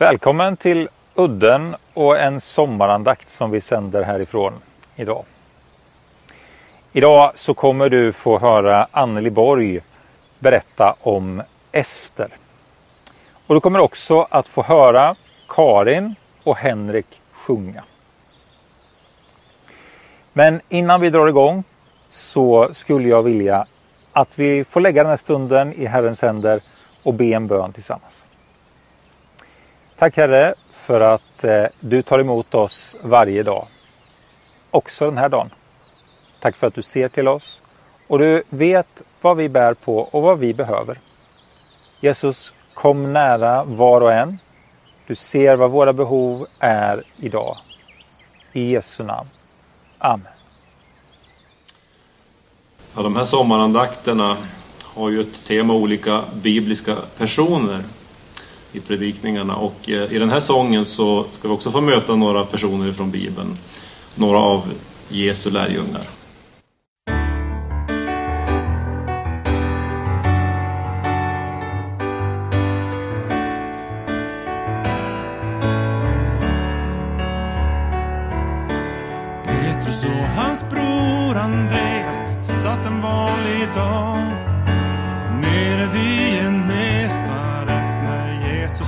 Välkommen till Udden och en sommarandakt som vi sänder härifrån idag. Idag så kommer du få höra Anneli Borg berätta om Ester. Och du kommer också att få höra Karin och Henrik sjunga. Men innan vi drar igång så skulle jag vilja att vi får lägga den här stunden i Herrens händer och be en bön tillsammans. Tack Herre för att eh, du tar emot oss varje dag. Också den här dagen. Tack för att du ser till oss och du vet vad vi bär på och vad vi behöver. Jesus, kom nära var och en. Du ser vad våra behov är idag. I Jesu namn. Amen. Ja, de här sommarandakterna har ju ett tema olika bibliska personer i predikningarna och eh, i den här sången så ska vi också få möta några personer från Bibeln. Några av Jesu lärjungar. Petrus och hans bror Andreas satt en vanlig dag nere vid en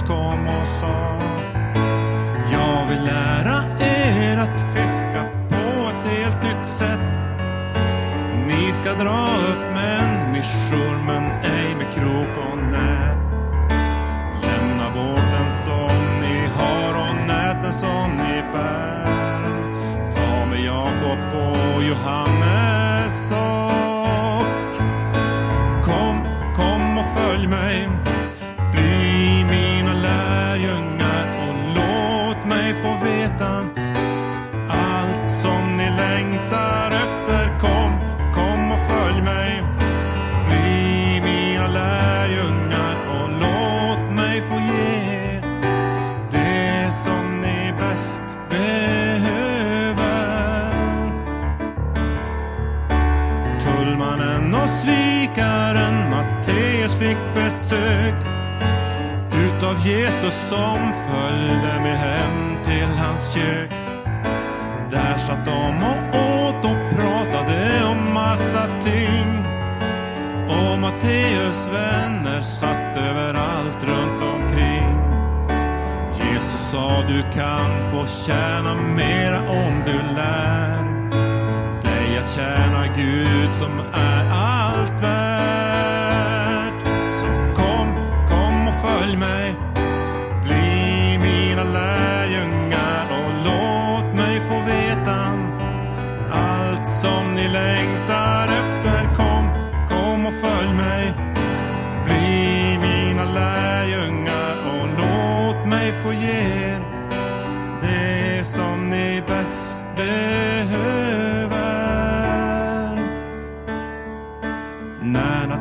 Jesus kom och sa Jag vill lära er att fiska på ett helt nytt sätt. Ni ska dra upp människor men ej med krok och nät. Lämna båten som ni har och näten som ni bär. Ta med Jakob och Johannes. Tjäna mera om du lär dig att tjäna Gud som är allt värd.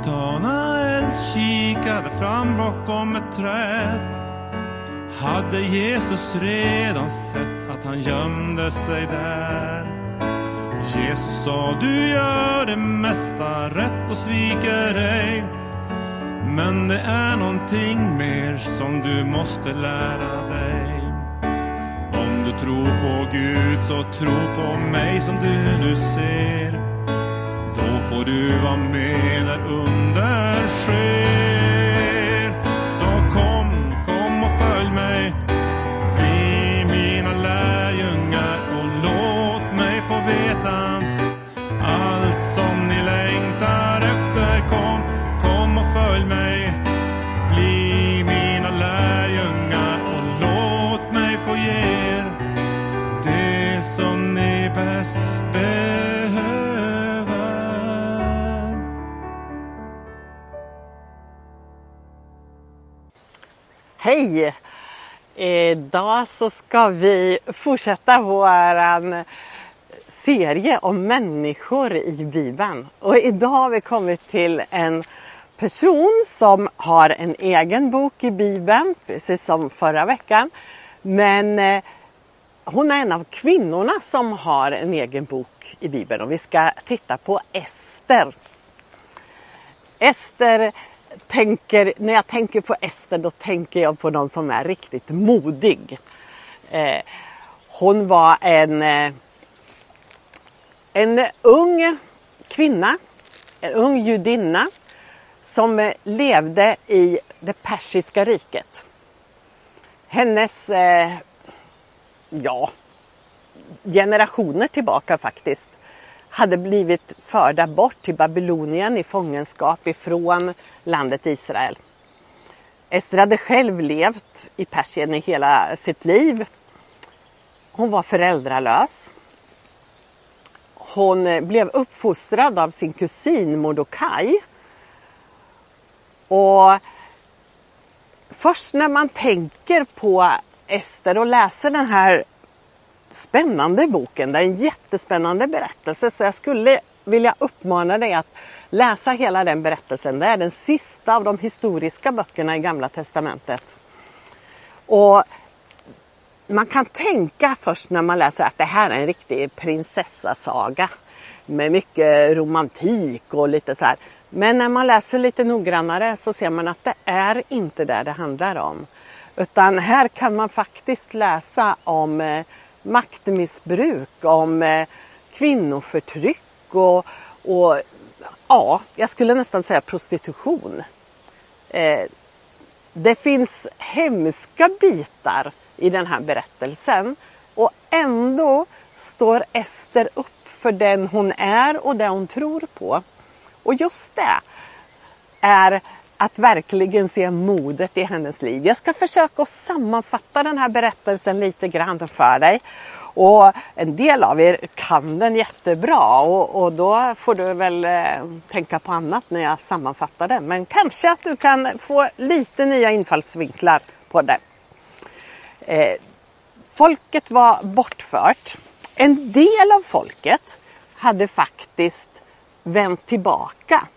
När Natanael kikade fram bakom ett träd hade Jesus redan sett att han gömde sig där. Jesus sa, du gör det mesta rätt och sviker ej. Men det är någonting mer som du måste lära dig. Om du tror på Gud så tro på mig som du nu ser. Och du var med där under sken Idag så ska vi fortsätta vår serie om människor i Bibeln. Och idag har vi kommit till en person som har en egen bok i Bibeln, precis som förra veckan. Men eh, hon är en av kvinnorna som har en egen bok i Bibeln och vi ska titta på Ester. Ester tänker, när jag tänker på Ester då tänker jag på någon som är riktigt modig. Eh, hon var en, eh, en ung kvinna, en ung judinna som eh, levde i det persiska riket. Hennes, eh, ja, generationer tillbaka faktiskt, hade blivit förda bort till Babylonien i fångenskap ifrån landet Israel. Ester hade själv levt i Persien i hela sitt liv. Hon var föräldralös. Hon blev uppfostrad av sin kusin Mordokaj. Och först när man tänker på Ester och läser den här spännande boken. Det är en jättespännande berättelse så jag skulle vilja uppmana dig att läsa hela den berättelsen. Det är den sista av de historiska böckerna i Gamla Testamentet. Och man kan tänka först när man läser att det här är en riktig prinsessasaga med mycket romantik och lite så här. Men när man läser lite noggrannare så ser man att det är inte det det handlar om. Utan här kan man faktiskt läsa om eh, maktmissbruk, om eh, kvinnoförtryck och, och ja, jag skulle nästan säga prostitution. Eh, det finns hemska bitar i den här berättelsen och ändå står Ester upp för den hon är och det hon tror på. Och just det är att verkligen se modet i hennes liv. Jag ska försöka att sammanfatta den här berättelsen lite grann för dig. Och en del av er kan den jättebra och, och då får du väl eh, tänka på annat när jag sammanfattar den. Men kanske att du kan få lite nya infallsvinklar på det. Eh, folket var bortfört. En del av folket hade faktiskt vänt tillbaka.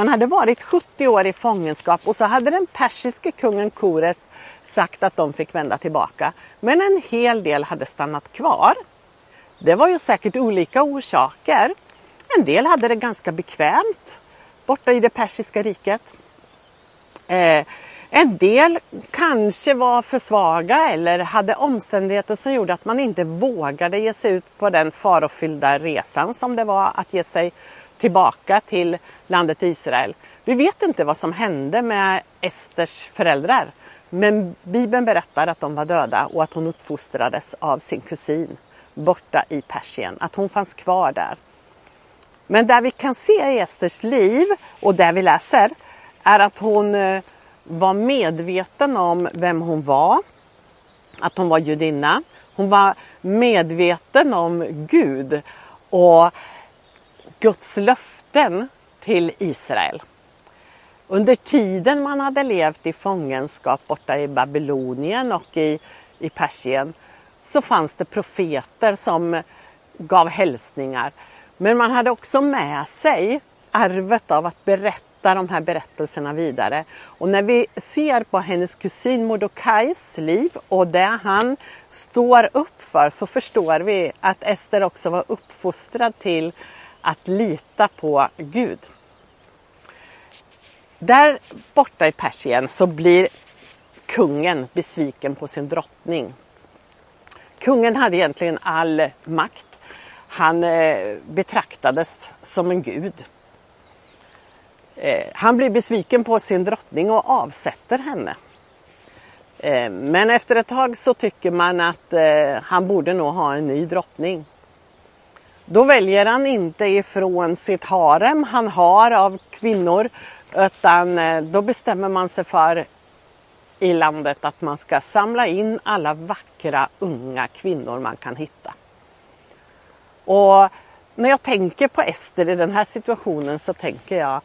Man hade varit 70 år i fångenskap och så hade den persiske kungen Kores sagt att de fick vända tillbaka. Men en hel del hade stannat kvar. Det var ju säkert olika orsaker. En del hade det ganska bekvämt borta i det persiska riket. Eh, en del kanske var för svaga eller hade omständigheter som gjorde att man inte vågade ge sig ut på den farofyllda resan som det var att ge sig tillbaka till landet Israel. Vi vet inte vad som hände med Esters föräldrar. Men Bibeln berättar att de var döda och att hon uppfostrades av sin kusin borta i Persien. Att hon fanns kvar där. Men där vi kan se i Esters liv och där vi läser är att hon eh, var medveten om vem hon var. Att hon var judinna. Hon var medveten om Gud och Guds löften till Israel. Under tiden man hade levt i fångenskap borta i Babylonien och i, i Persien så fanns det profeter som gav hälsningar. Men man hade också med sig arvet av att berätta de här berättelserna vidare. Och när vi ser på hennes kusin Mordokais liv och det han står upp för så förstår vi att Ester också var uppfostrad till att lita på Gud. Där borta i Persien så blir kungen besviken på sin drottning. Kungen hade egentligen all makt. Han eh, betraktades som en gud. Eh, han blir besviken på sin drottning och avsätter henne. Eh, men efter ett tag så tycker man att han borde nog ha en ny drottning. Då väljer han inte ifrån sitt harem han har av kvinnor utan eh, då bestämmer man sig för i landet att man ska samla in alla vackra unga kvinnor man kan hitta. Och när jag tänker på Ester i den här situationen så tänker jag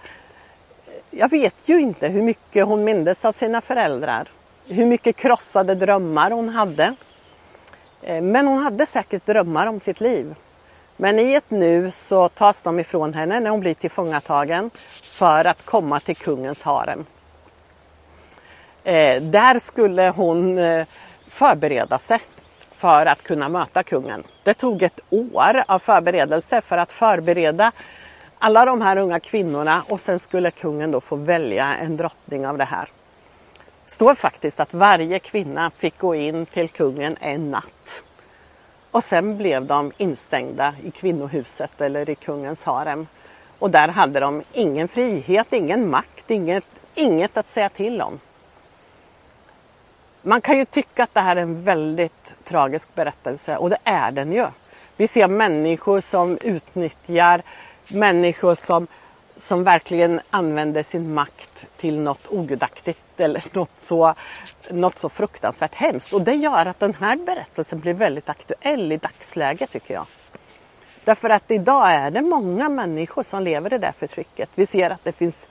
jag vet ju inte hur mycket hon mindes av sina föräldrar. Hur mycket krossade drömmar hon hade. Eh, men hon hade säkert drömmar om sitt liv. Men i ett nu så tas de ifrån henne när hon blir tillfångatagen för att komma till kungens harem. Eh, där skulle hon eh, förbereda sig för att kunna möta kungen. Det tog ett år av förberedelse för att förbereda alla de här unga kvinnorna och sen skulle kungen då få välja en drottning av det här. Det står faktiskt att varje kvinna fick gå in till kungen en natt. Och sen blev de instängda i kvinnohuset eller i kungens harem. Och där hade de ingen frihet, ingen makt, inget, inget att säga till om. Man kan ju tycka att det här är en väldigt tragisk berättelse och det är den ju. Vi ser människor som utnyttjar, människor som, som verkligen använder sin makt till något ogudaktigt eller något så, något så fruktansvärt hemskt. Och det gör att den här berättelsen blir väldigt aktuell i dagsläget tycker jag. Därför att idag är det många människor som lever i det där förtrycket. Vi ser att det finns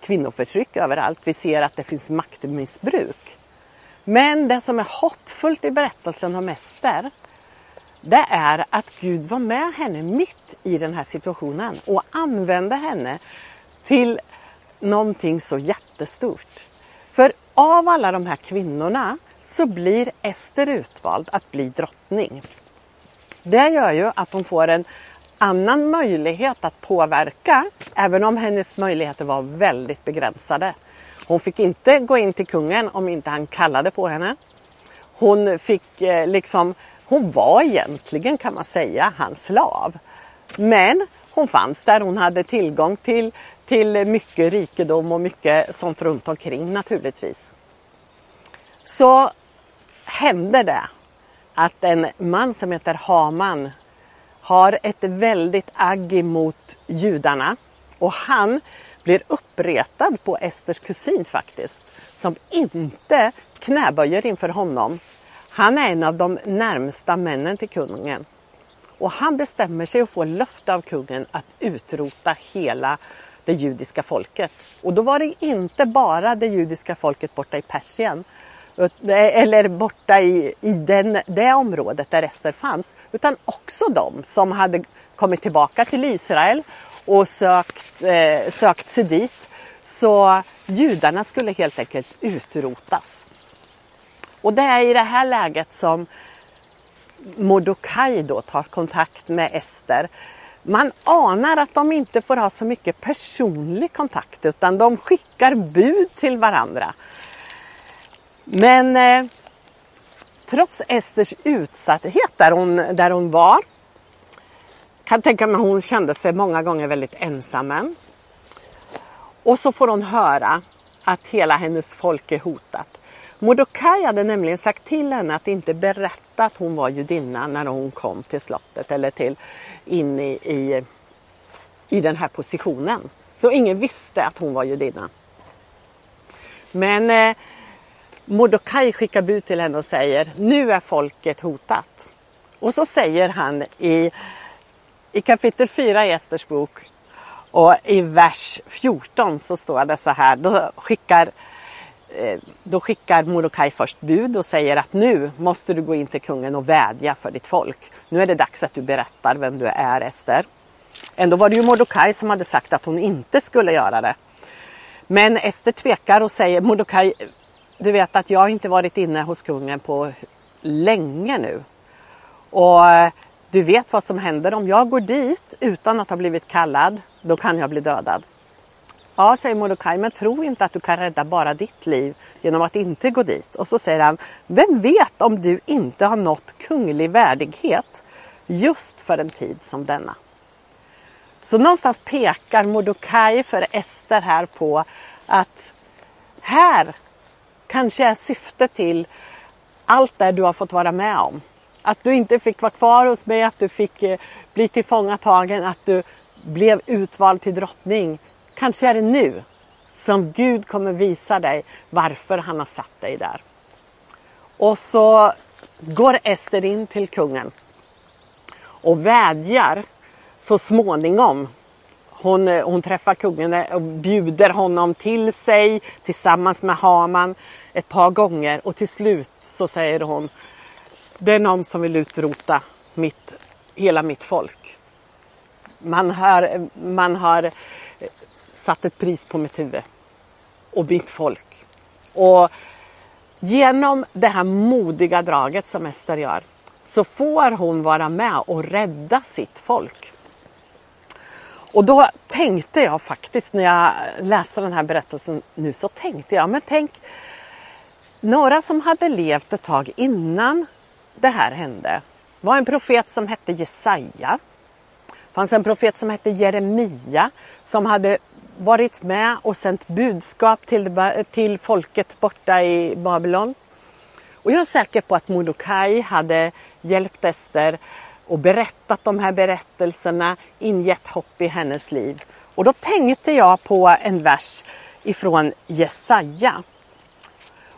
kvinnoförtryck överallt. Vi ser att det finns maktmissbruk. Men det som är hoppfullt i berättelsen om Ester det är att Gud var med henne mitt i den här situationen och använde henne till någonting så jättestort. Av alla de här kvinnorna så blir Ester utvald att bli drottning. Det gör ju att hon får en annan möjlighet att påverka, även om hennes möjligheter var väldigt begränsade. Hon fick inte gå in till kungen om inte han kallade på henne. Hon fick eh, liksom, hon var egentligen kan man säga hans slav. Men hon fanns där, hon hade tillgång till, till mycket rikedom och mycket sånt runt omkring naturligtvis. Så händer det att en man som heter Haman har ett väldigt agg mot judarna och han blir uppretad på Esters kusin faktiskt, som inte knäböjer inför honom. Han är en av de närmsta männen till kungen. Och han bestämmer sig att få löfte av kungen att utrota hela det judiska folket. Och då var det inte bara det judiska folket borta i Persien eller borta i, i den, det området där rester fanns, utan också de som hade kommit tillbaka till Israel och sökt, eh, sökt sig dit. Så judarna skulle helt enkelt utrotas. Och det är i det här läget som Mordokaj då tar kontakt med Ester. Man anar att de inte får ha så mycket personlig kontakt utan de skickar bud till varandra. Men eh, trots Esters utsatthet där hon, där hon var kan tänka mig att hon kände sig många gånger väldigt ensam. Och så får hon höra att hela hennes folk är hotat. Mordokaj hade nämligen sagt till henne att inte berätta att hon var judinna när hon kom till slottet eller till in i, i, i den här positionen. Så ingen visste att hon var judinna. Men eh, Mordokaj skickar bud till henne och säger nu är folket hotat. Och så säger han i i kapitel 4 i Esters bok och i vers 14 så står det så här. Då skickar, Eh, då skickar Mordokaj först bud och säger att nu måste du gå in till kungen och vädja för ditt folk. Nu är det dags att du berättar vem du är Ester. Ändå var det ju Mordokaj som hade sagt att hon inte skulle göra det. Men Ester tvekar och säger Mordokaj, du vet att jag inte varit inne hos kungen på länge nu. Och eh, du vet vad som händer om jag går dit utan att ha blivit kallad. Då kan jag bli dödad. Ja, säger Mordecai, men tro inte att du kan rädda bara ditt liv genom att inte gå dit. Och så säger han, vem vet om du inte har nått kunglig värdighet just för en tid som denna. Så någonstans pekar Mordecai för Ester här på att här kanske är syftet till allt det du har fått vara med om. Att du inte fick vara kvar hos mig, att du fick eh, bli tillfångatagen, att du blev utvald till drottning. Kanske är det nu som Gud kommer visa dig varför han har satt dig där. Och så går Ester in till kungen och vädjar så småningom. Hon, eh, hon träffar kungen och bjuder honom till sig tillsammans med Haman ett par gånger och till slut så säger hon det är någon som vill utrota mitt, hela mitt folk. Man har, man har satt ett pris på mitt huvud och mitt folk. Och genom det här modiga draget som Ester gör så får hon vara med och rädda sitt folk. Och då tänkte jag faktiskt när jag läste den här berättelsen nu så tänkte jag, men tänk några som hade levt ett tag innan det här hände var en profet som hette Jesaja. Det fanns en profet som hette Jeremia som hade varit med och sänt budskap till, till folket borta i Babylon. Och jag är säker på att Mordokaj hade hjälpt Ester och berättat de här berättelserna, ingett hopp i hennes liv. Och då tänkte jag på en vers ifrån Jesaja.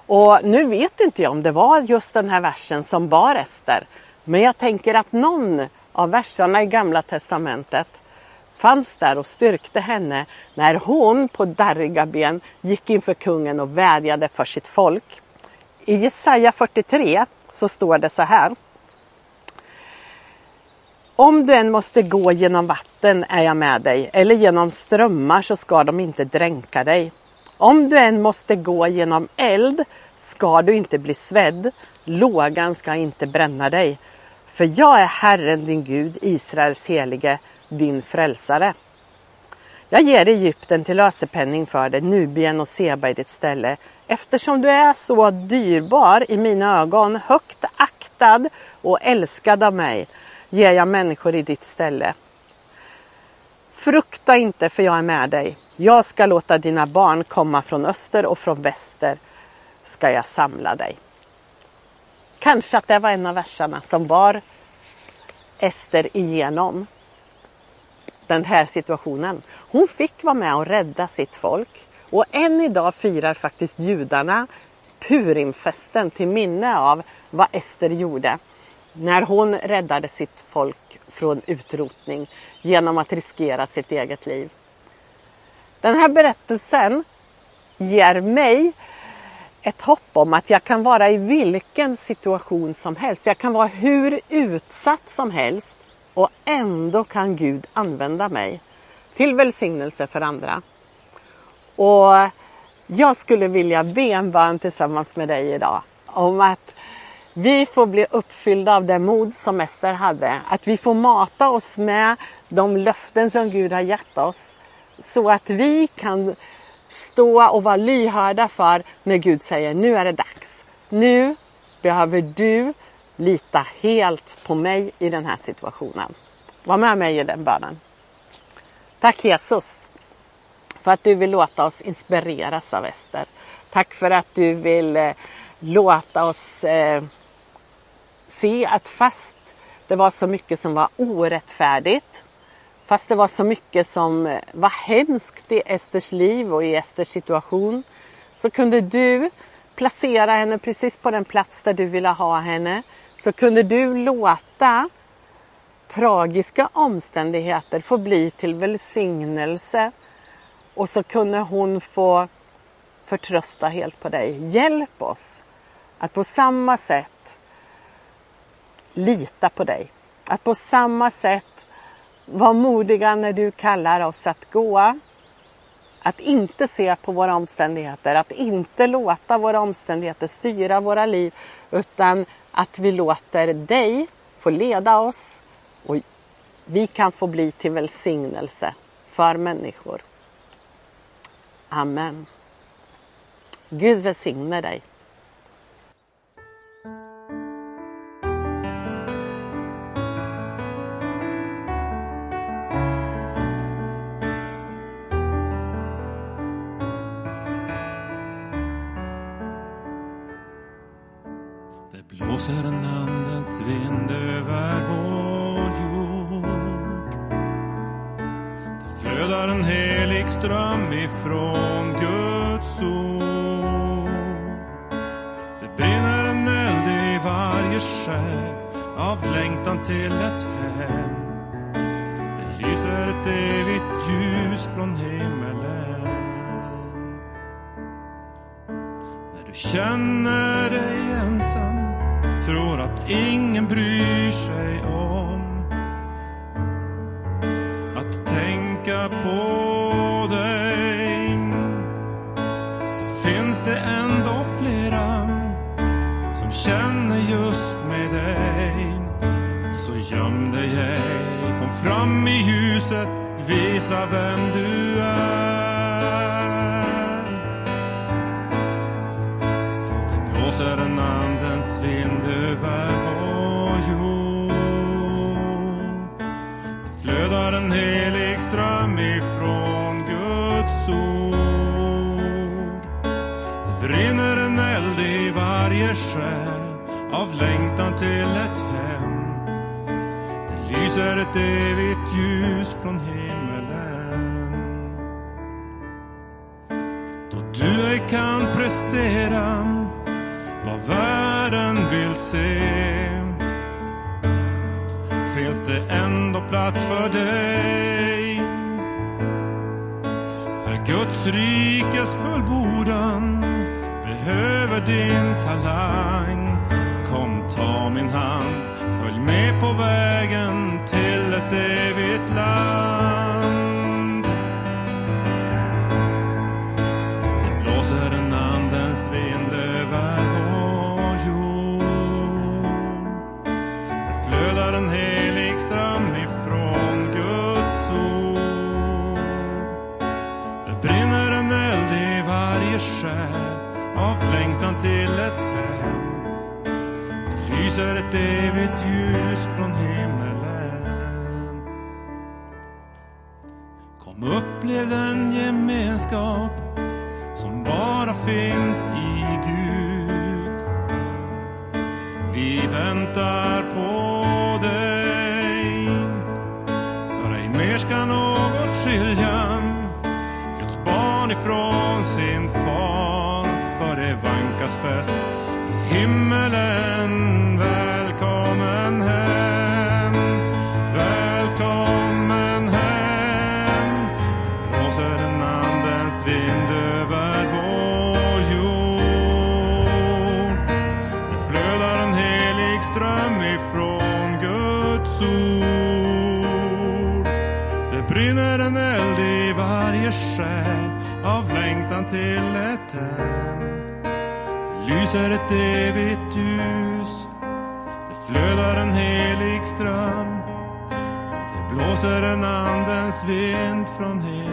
Och nu vet inte jag om det var just den här versen som bar Ester. Men jag tänker att någon av verserna i Gamla Testamentet fanns där och styrkte henne när hon på darriga ben gick inför kungen och vädjade för sitt folk. I Jesaja 43 så står det så här. Om du än måste gå genom vatten är jag med dig, eller genom strömmar så ska de inte dränka dig. Om du än måste gå genom eld ska du inte bli svedd, lågan ska inte bränna dig. För jag är Herren din Gud, Israels helige, din frälsare. Jag ger Egypten till lösepenning för dig, Nubien och Seba i ditt ställe, eftersom du är så dyrbar i mina ögon, högt aktad och älskad av mig, ger jag människor i ditt ställe. Frukta inte, för jag är med dig. Jag ska låta dina barn komma från öster och från väster ska jag samla dig. Kanske att det var en av verserna som bar Ester igenom den här situationen. Hon fick vara med och rädda sitt folk. Och än idag firar faktiskt judarna Purimfesten till minne av vad Ester gjorde när hon räddade sitt folk från utrotning genom att riskera sitt eget liv. Den här berättelsen ger mig ett hopp om att jag kan vara i vilken situation som helst. Jag kan vara hur utsatt som helst och ändå kan Gud använda mig till välsignelse för andra. Och jag skulle vilja be en bön tillsammans med dig idag om att vi får bli uppfyllda av det mod som Ester hade. Att vi får mata oss med de löften som Gud har gett oss. Så att vi kan stå och vara lyhörda för när Gud säger nu är det dags. Nu behöver du lita helt på mig i den här situationen. Var med mig i den bönen. Tack Jesus för att du vill låta oss inspireras av Ester. Tack för att du vill eh, låta oss eh, se att fast det var så mycket som var orättfärdigt, fast det var så mycket som eh, var hemskt i Esters liv och i Esters situation, så kunde du placera henne precis på den plats där du ville ha henne. Så kunde du låta tragiska omständigheter få bli till välsignelse och så kunde hon få förtrösta helt på dig. Hjälp oss att på samma sätt lita på dig. Att på samma sätt vara modiga när du kallar oss att gå. Att inte se på våra omständigheter, att inte låta våra omständigheter styra våra liv utan att vi låter dig få leda oss och vi kan få bli till välsignelse för människor. Amen. Gud välsigne dig. Det blåser en andens vind över vår jord. Det flödar en helig ström ifrån Guds ord. Det brinner en eld i varje själ av längtan till ett hem. Det lyser ett evigt ljus från himmelen. När du känner dig tror att ingen bryr sig om att tänka på dig så finns det ändå flera som känner just med dig. Så göm dig ej, kom fram i ljuset, visa vem du är. Ord. Det brinner en eld i varje själ av längtan till ett hem. Det lyser ett evigt ljus från himmelen. Då du ej kan prestera vad världen vill se finns det ändå plats för dig. Guds rikes fullbordan behöver din talang. Kom, ta min hand, följ med på vägen till ett evigt land. Av längtan till ett hem. Det lyser ett evigt ljus från himmelen. Kom upplev den gemenskap som bara finns i Gud. Vi väntar fest i himmelen. Välkommen hem. Välkommen hem. Det blåser en andens vind över vår jord. Det flödar en helig ström ifrån Guds ord. Det brinner en eld i varje själ av längtan till ett hem. Det lyser ett evigt ljus. Det flödar en helig ström. Och det blåser en andens vind från himlen.